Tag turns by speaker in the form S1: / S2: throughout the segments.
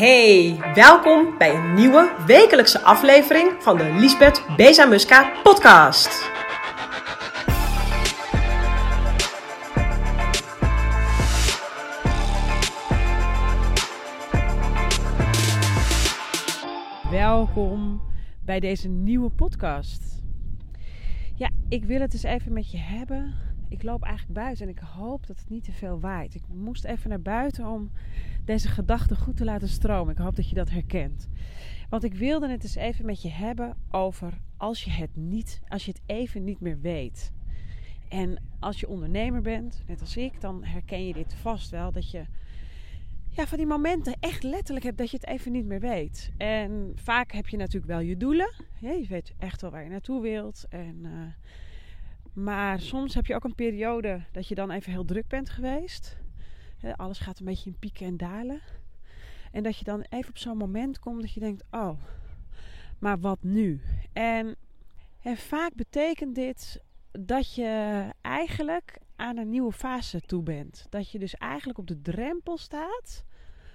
S1: Hey, welkom bij een nieuwe wekelijkse aflevering van de Lisbeth Bezamuska podcast.
S2: Welkom bij deze nieuwe podcast. Ja, ik wil het eens even met je hebben. Ik loop eigenlijk buiten en ik hoop dat het niet te veel waait. Ik moest even naar buiten om deze gedachten goed te laten stromen. Ik hoop dat je dat herkent. Want ik wilde het eens even met je hebben over als je het niet, als je het even niet meer weet. En als je ondernemer bent, net als ik, dan herken je dit vast wel dat je ja, van die momenten echt letterlijk hebt dat je het even niet meer weet. En vaak heb je natuurlijk wel je doelen. je weet echt wel waar je naartoe wilt. En, uh, maar soms heb je ook een periode dat je dan even heel druk bent geweest. alles gaat een beetje in pieken en dalen. En dat je dan even op zo'n moment komt dat je denkt: oh, maar wat nu? En, en vaak betekent dit dat je eigenlijk aan een nieuwe fase toe bent. Dat je dus eigenlijk op de drempel staat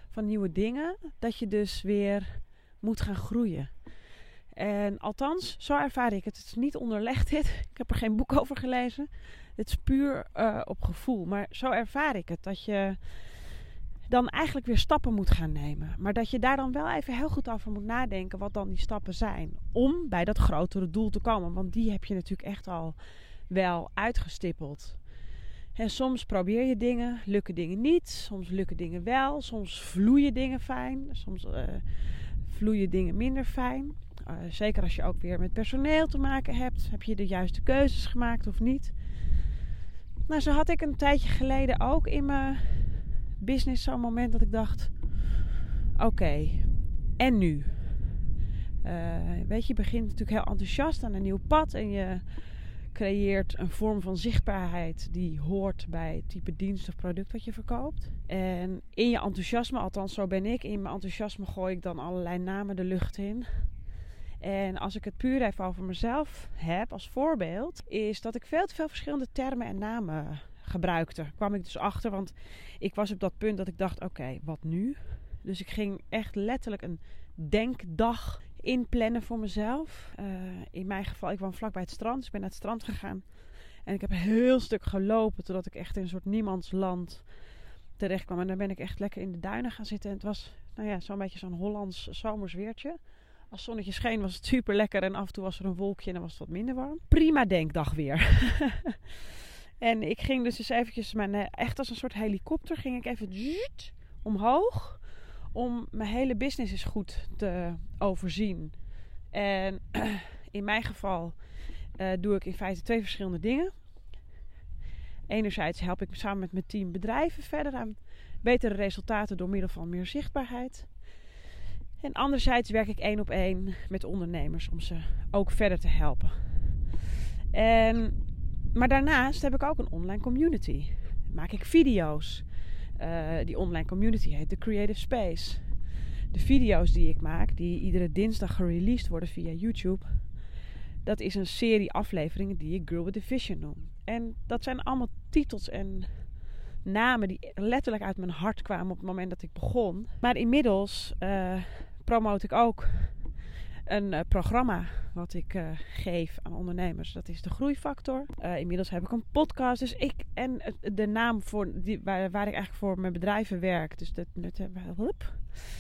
S2: van nieuwe dingen. Dat je dus weer moet gaan groeien. En althans, zo ervaar ik het. Het is niet onderlegd dit. Ik heb er geen boek over gelezen. Het is puur uh, op gevoel. Maar zo ervaar ik het. Dat je dan eigenlijk weer stappen moet gaan nemen. Maar dat je daar dan wel even heel goed over moet nadenken wat dan die stappen zijn. Om bij dat grotere doel te komen. Want die heb je natuurlijk echt al wel uitgestippeld. En soms probeer je dingen, lukken dingen niet. Soms lukken dingen wel. Soms vloeien dingen fijn. Soms uh, vloeien dingen minder fijn. Uh, zeker als je ook weer met personeel te maken hebt. Heb je de juiste keuzes gemaakt of niet? Nou, zo had ik een tijdje geleden ook in mijn business zo'n moment dat ik dacht: oké, en nu? Uh, weet je, je begint natuurlijk heel enthousiast aan een nieuw pad en je creëert een vorm van zichtbaarheid die hoort bij het type dienst of product wat je verkoopt. En in je enthousiasme, althans zo ben ik, in mijn enthousiasme gooi ik dan allerlei namen de lucht in. En als ik het puur even over mezelf heb als voorbeeld, is dat ik veel te veel verschillende termen en namen gebruikte. kwam ik dus achter, want ik was op dat punt dat ik dacht: oké, wat nu? Dus ik ging echt letterlijk een denkdag inplannen voor mezelf. Uh, in mijn geval, ik woon vlakbij het strand, dus ik ben naar het strand gegaan. En ik heb heel stuk gelopen totdat ik echt in een soort niemandsland terecht kwam. En dan ben ik echt lekker in de duinen gaan zitten. En het was, nou ja, zo'n beetje zo'n Hollands zomersweertje. Als zonnetje scheen was het super lekker en af en toe was er een wolkje en dan was het wat minder warm. Prima denkdag weer. en ik ging dus eens eventjes, mijn, eh, echt als een soort helikopter, ging ik even omhoog om mijn hele business eens goed te overzien. En in mijn geval uh, doe ik in feite twee verschillende dingen. Enerzijds help ik samen met mijn team bedrijven verder aan betere resultaten door middel van meer zichtbaarheid. En anderzijds werk ik één op één met ondernemers om ze ook verder te helpen. En, maar daarnaast heb ik ook een online community. Maak ik video's. Uh, die online community heet The Creative Space. De video's die ik maak, die iedere dinsdag gereleased worden via YouTube, dat is een serie afleveringen die ik Girl with a Vision noem. En dat zijn allemaal titels en namen die letterlijk uit mijn hart kwamen op het moment dat ik begon. Maar inmiddels uh, promote ik ook een uh, programma wat ik uh, geef aan ondernemers. Dat is de Groeifactor. Uh, inmiddels heb ik een podcast. Dus ik en de naam voor die, waar, ik eigenlijk voor mijn bedrijven werk. Dus dat, dat.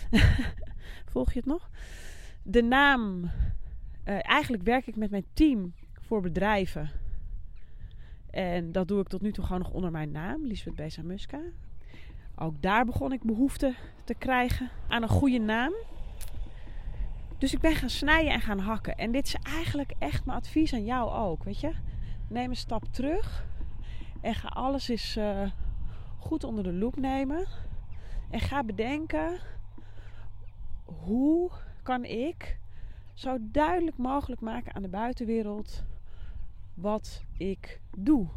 S2: Volg je het nog? De naam. eigenlijk werk ik met mijn team voor bedrijven. En dat doe ik tot nu toe gewoon nog onder mijn naam, Lisbeth Beza Muska. Ook daar begon ik behoefte te krijgen aan een goede naam. Dus ik ben gaan snijden en gaan hakken. En dit is eigenlijk echt mijn advies aan jou ook. Weet je, neem een stap terug en ga alles eens uh, goed onder de loep nemen. En ga bedenken: hoe kan ik zo duidelijk mogelijk maken aan de buitenwereld wat ik doe?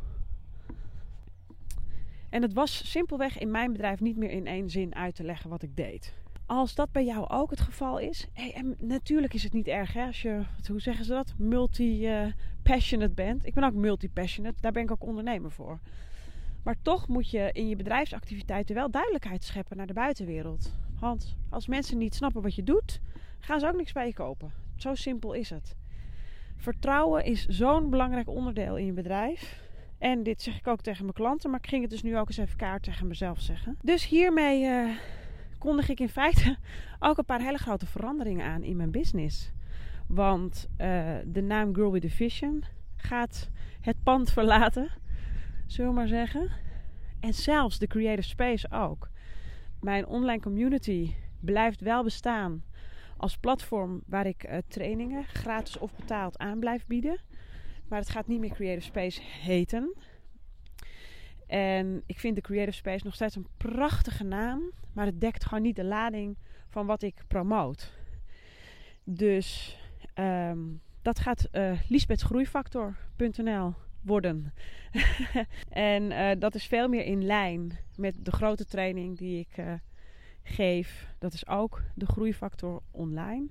S2: En het was simpelweg in mijn bedrijf niet meer in één zin uit te leggen wat ik deed als dat bij jou ook het geval is, hey, en natuurlijk is het niet erg hè, als je, hoe zeggen ze dat, multi-passionate bent. Ik ben ook multi-passionate, daar ben ik ook ondernemer voor. Maar toch moet je in je bedrijfsactiviteiten wel duidelijkheid scheppen naar de buitenwereld. Want als mensen niet snappen wat je doet, gaan ze ook niks bij je kopen. Zo simpel is het. Vertrouwen is zo'n belangrijk onderdeel in je bedrijf. En dit zeg ik ook tegen mijn klanten, maar ik ging het dus nu ook eens even kaart tegen mezelf zeggen. Dus hiermee uh, kondig ik in feite ook een paar hele grote veranderingen aan in mijn business. Want uh, de naam Girl with a Vision gaat het pand verlaten, zullen we maar zeggen. En zelfs de Creative Space ook. Mijn online community blijft wel bestaan als platform waar ik uh, trainingen gratis of betaald aan blijf bieden. Maar het gaat niet meer Creative Space heten. En ik vind de Creative Space nog steeds een prachtige naam. Maar het dekt gewoon niet de lading van wat ik promoot. Dus um, dat gaat uh, liesbetsgroeifactor.nl worden. en uh, dat is veel meer in lijn met de grote training die ik uh, geef. Dat is ook de Groeifactor online.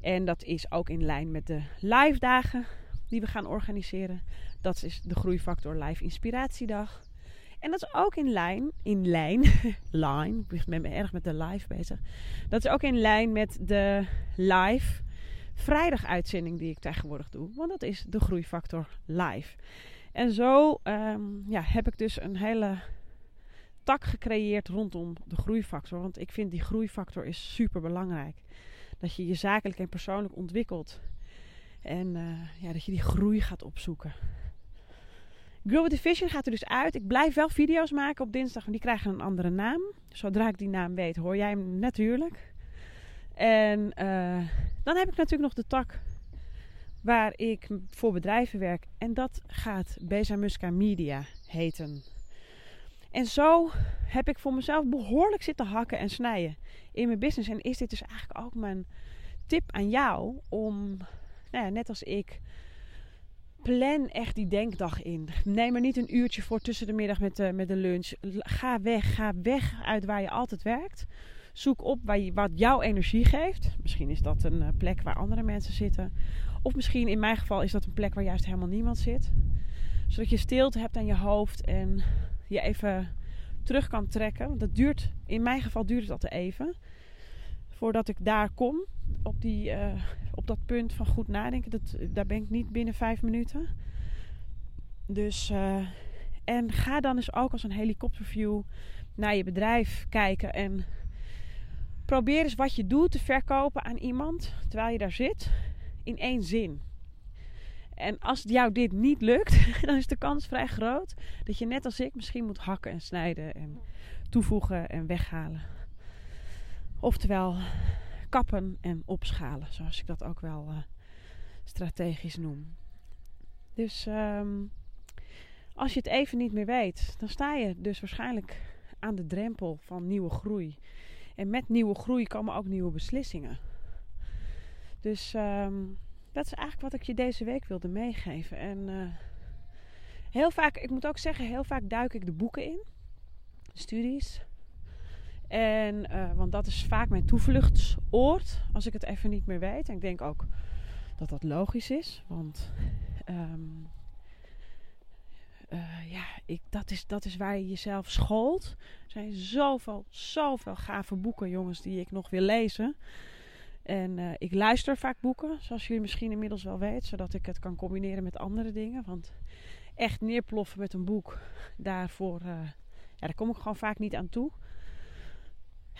S2: En dat is ook in lijn met de live dagen die we gaan organiseren. Dat is de Groeifactor Live Inspiratiedag. En dat is ook in lijn, in lijn, line, ik ben erg met de live bezig. Dat is ook in lijn met de live vrijdag uitzending die ik tegenwoordig doe. Want dat is de Groeifactor Live. En zo um, ja, heb ik dus een hele tak gecreëerd rondom de groeifactor. Want ik vind die groeifactor is super belangrijk. Dat je je zakelijk en persoonlijk ontwikkelt. En uh, ja, dat je die groei gaat opzoeken. Grow with gaat er dus uit. Ik blijf wel video's maken op dinsdag, want die krijgen een andere naam. Zodra ik die naam weet, hoor jij hem natuurlijk. En uh, dan heb ik natuurlijk nog de tak waar ik voor bedrijven werk. En dat gaat Beza Musca Media heten. En zo heb ik voor mezelf behoorlijk zitten hakken en snijden in mijn business. En is dit dus eigenlijk ook mijn tip aan jou om, nou ja, net als ik, plan echt die denkdag in. Neem er niet een uurtje voor tussen de middag met de, met de lunch. Ga weg, ga weg uit waar je altijd werkt. Zoek op waar je, wat jouw energie geeft. Misschien is dat een eh, plek waar andere mensen zitten. Of misschien in mijn geval is dat een plek waar juist helemaal niemand zit. Zodat je stilte hebt aan je hoofd en je even terug kan trekken. Dat duurt, in mijn geval duurt het altijd even. Voordat ik daar kom, op, die, uh, op dat punt van goed nadenken. Dat, daar ben ik niet binnen vijf minuten. Dus, uh, en ga dan eens ook als een helikopterview naar je bedrijf kijken. En probeer eens wat je doet te verkopen aan iemand terwijl je daar zit. In één zin. En als jou dit niet lukt, dan is de kans vrij groot dat je net als ik misschien moet hakken en snijden en toevoegen en weghalen. Oftewel kappen en opschalen, zoals ik dat ook wel uh, strategisch noem. Dus um, als je het even niet meer weet, dan sta je dus waarschijnlijk aan de drempel van nieuwe groei. En met nieuwe groei komen ook nieuwe beslissingen. Dus um, dat is eigenlijk wat ik je deze week wilde meegeven. En uh, heel vaak, ik moet ook zeggen, heel vaak duik ik de boeken in, studies. En, uh, want dat is vaak mijn toevluchtsoord als ik het even niet meer weet. En ik denk ook dat dat logisch is, want um, uh, ja, ik, dat, is, dat is waar je jezelf schoolt. Er zijn zoveel, zoveel gave boeken, jongens, die ik nog wil lezen. En uh, ik luister vaak boeken, zoals jullie misschien inmiddels wel weten, zodat ik het kan combineren met andere dingen. Want echt neerploffen met een boek, daarvoor, ja, daar kom ik gewoon vaak niet aan toe.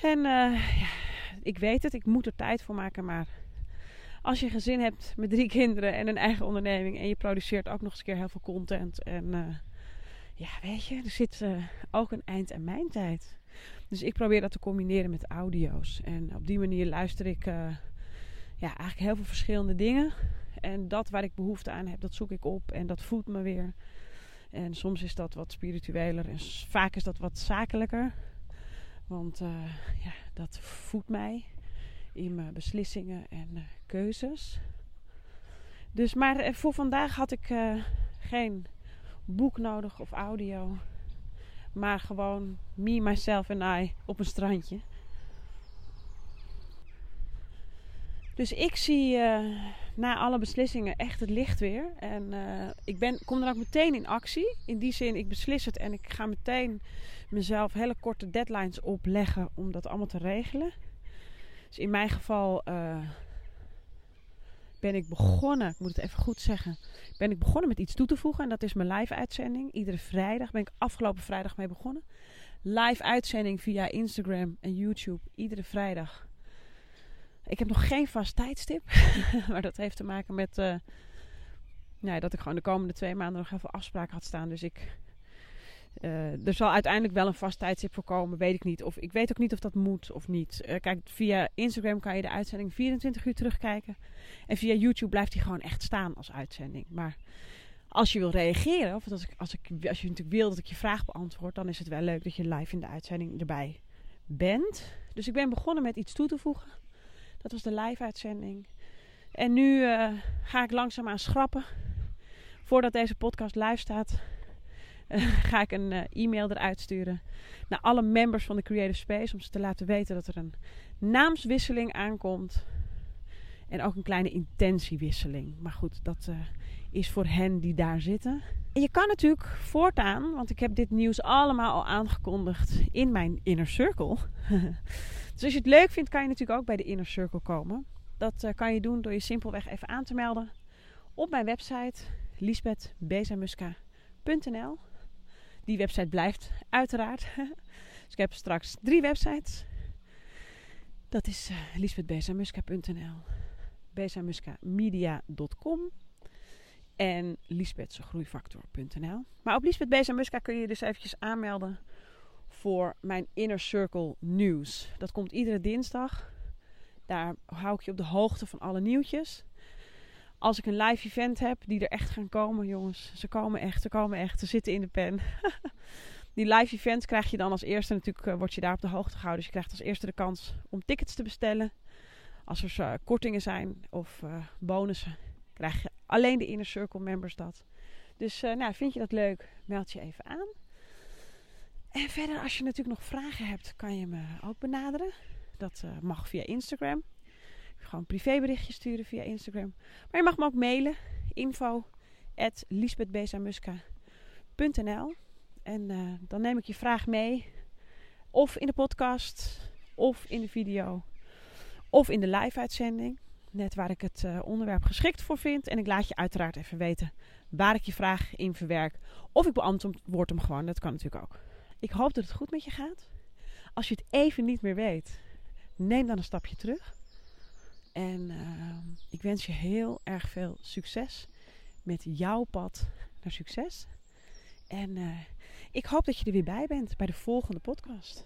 S2: En uh, ja, ik weet het, ik moet er tijd voor maken, maar als je gezin hebt met drie kinderen en een eigen onderneming en je produceert ook nog eens een keer heel veel content en ja, weet je, er zit ook een eind aan mijn tijd. Dus ik probeer dat te combineren met audio's. En op die manier luister ik ja, eigenlijk heel veel verschillende dingen. En dat waar ik behoefte aan heb, dat zoek ik op en dat voedt me weer. En soms is dat wat spiritueler en vaak is dat wat zakelijker. Want uh, ja, dat voedt mij in mijn beslissingen en uh, keuzes. Dus maar voor vandaag had ik geen boek nodig of audio. Maar gewoon me, myself en I op een strandje. Dus ik zie na alle beslissingen echt het licht weer. En uh, ik ben, kom dan ook meteen in actie. In die zin, ik beslis het en ik ga meteen mezelf hele korte deadlines opleggen om dat allemaal te regelen. Dus in mijn geval uh, ben ik begonnen, ik moet het even goed zeggen, ben ik begonnen met iets toe te voegen. En dat is mijn live uitzending. Iedere vrijdag ben ik afgelopen vrijdag mee begonnen. Live uitzending via Instagram en YouTube. Iedere vrijdag. Ik heb nog geen vast tijdstip. maar dat heeft te maken met uh, nou, dat ik gewoon de komende twee maanden nog veel afspraken had staan. Dus ik uh, er zal uiteindelijk wel een vast tijdstip voor komen, weet ik niet. Of ik weet ook niet of dat moet of niet. Uh, kijk, via Instagram kan je de uitzending 24 uur terugkijken. En via YouTube blijft hij gewoon echt staan als uitzending. Maar als je wil reageren, of als, ik, als je natuurlijk wil dat ik je vraag beantwoord, dan is het wel leuk dat je live in de uitzending erbij bent. Dus ik ben begonnen met iets toe te voegen. Dat was de live uitzending. En nu uh, ga ik langzaamaan schrappen. Voordat deze podcast live staat, ga ik een uh, e-mail eruit sturen naar alle members van de Creative Space om ze te laten weten dat er een naamswisseling aankomt. En ook een kleine intentiewisseling. Maar goed, dat is voor hen die daar zitten. En je kan natuurlijk voortaan, want ik heb dit nieuws allemaal al aangekondigd in mijn inner circle. dus als je het leuk vindt, kan je natuurlijk ook bij de inner circle komen. Dat uh, kan je doen door je simpelweg even aan te melden op mijn website lisbethbezamuska.nl. Die website blijft uiteraard. dus ik heb straks drie websites. Dat is uh, lisbethbezamuska.nl, bezamuskamedia.com en lisbethsegroeifactor.nl. Maar op Lisbeth Bezamuska kun je dus eventjes aanmelden voor mijn Inner Circle nieuws. Dat komt iedere dinsdag. Daar hou ik je op de hoogte van alle nieuwtjes als ik een live event heb, die er echt gaan komen, jongens. Ze komen echt, ze komen echt. Ze zitten in de pen. die live events krijg je dan als eerste natuurlijk, uh, word je daar op de hoogte gehouden. Dus je krijgt als eerste de kans om tickets te bestellen. Als er uh, kortingen zijn of uh, bonussen, krijg je alleen de Inner Circle members dat. Dus nou, vind je dat leuk, meld je even aan. En verder, als je natuurlijk nog vragen hebt, kan je me ook benaderen. Dat mag via Instagram gewoon privéberichtje sturen via Instagram. Maar je mag me ook mailen. Info at En uh, dan neem ik je vraag mee. Of in de podcast. Of in de video. Of in de live uitzending. Net waar ik het uh, onderwerp geschikt voor vind. En ik laat je uiteraard even weten waar ik je vraag in verwerk. Of ik beantwoord hem gewoon. Dat kan natuurlijk ook. Ik hoop dat het goed met je gaat. Als je het even niet meer weet, neem dan een stapje terug. En uh, ik wens je heel erg veel succes met jouw pad naar succes. En uh, ik hoop dat je er weer bij bent bij de volgende podcast.